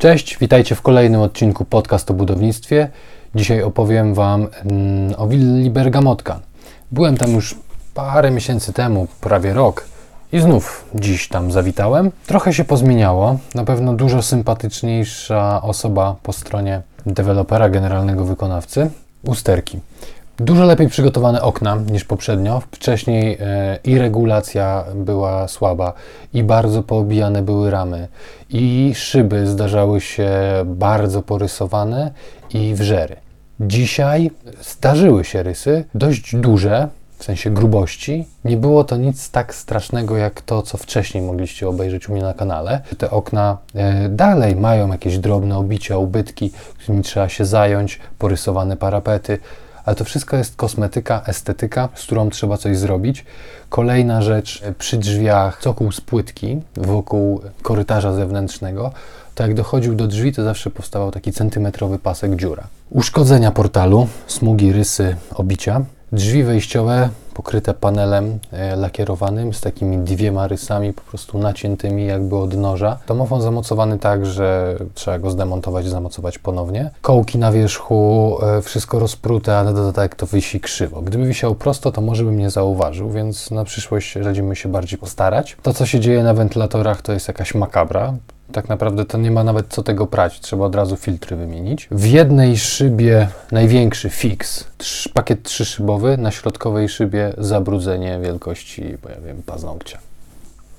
Cześć, witajcie w kolejnym odcinku podcast o budownictwie. Dzisiaj opowiem Wam mm, o willi Bergamotka. Byłem tam już parę miesięcy temu, prawie rok i znów dziś tam zawitałem. Trochę się pozmieniało, na pewno dużo sympatyczniejsza osoba po stronie dewelopera, generalnego wykonawcy, usterki. Dużo lepiej przygotowane okna niż poprzednio. Wcześniej e, i regulacja była słaba, i bardzo poobijane były ramy, i szyby zdarzały się bardzo porysowane i wrzery. Dzisiaj zdarzyły się rysy dość duże, w sensie grubości. Nie było to nic tak strasznego jak to, co wcześniej mogliście obejrzeć u mnie na kanale. Te okna e, dalej mają jakieś drobne obicia, ubytki, którymi trzeba się zająć, porysowane parapety ale to wszystko jest kosmetyka, estetyka, z którą trzeba coś zrobić. Kolejna rzecz, przy drzwiach cokół z płytki wokół korytarza zewnętrznego, to jak dochodził do drzwi, to zawsze powstawał taki centymetrowy pasek dziura. Uszkodzenia portalu, smugi, rysy, obicia. Drzwi wejściowe pokryte panelem e, lakierowanym z takimi dwiema rysami po prostu naciętymi jakby od noża. Domofon zamocowany tak, że trzeba go zdemontować, zamocować ponownie. Kołki na wierzchu, e, wszystko rozprute, a na dodatek to wisi krzywo. Gdyby wisiał prosto, to może bym nie zauważył, więc na przyszłość radzimy się bardziej postarać. To, co się dzieje na wentylatorach, to jest jakaś makabra tak naprawdę to nie ma nawet co tego prać, trzeba od razu filtry wymienić. W jednej szybie największy fix, pakiet trzyszybowy, na środkowej szybie zabrudzenie wielkości, bo ja wiem, paznokcia.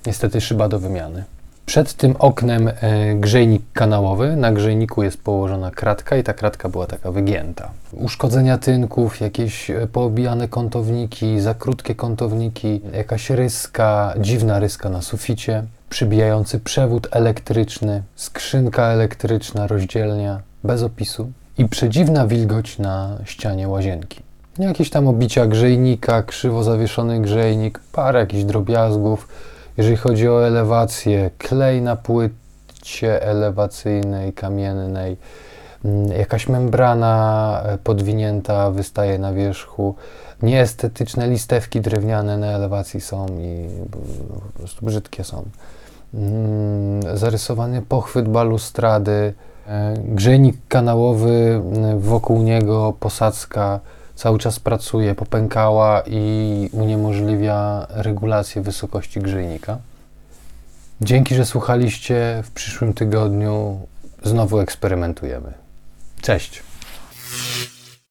Niestety szyba do wymiany. Przed tym oknem e, grzejnik kanałowy. Na grzejniku jest położona kratka i ta kratka była taka wygięta. Uszkodzenia tynków, jakieś e, poobijane kątowniki, za krótkie kątowniki, jakaś ryska, dziwna ryska na suficie przybijający przewód elektryczny, skrzynka elektryczna, rozdzielnia, bez opisu i przedziwna wilgoć na ścianie łazienki. Jakieś tam obicia grzejnika, krzywo zawieszony grzejnik, parę jakichś drobiazgów. Jeżeli chodzi o elewację, klej na płycie elewacyjnej, kamiennej, mm, jakaś membrana e, podwinięta wystaje na wierzchu, nieestetyczne listewki drewniane na elewacji są i po prostu brzydkie są. Mm, zarysowany pochwyt balustrady, e, grzejnik kanałowy, wokół niego posadzka cały czas pracuje, popękała i uniemożliwia regulację wysokości grzejnika. Dzięki, że słuchaliście. W przyszłym tygodniu znowu eksperymentujemy. Cześć!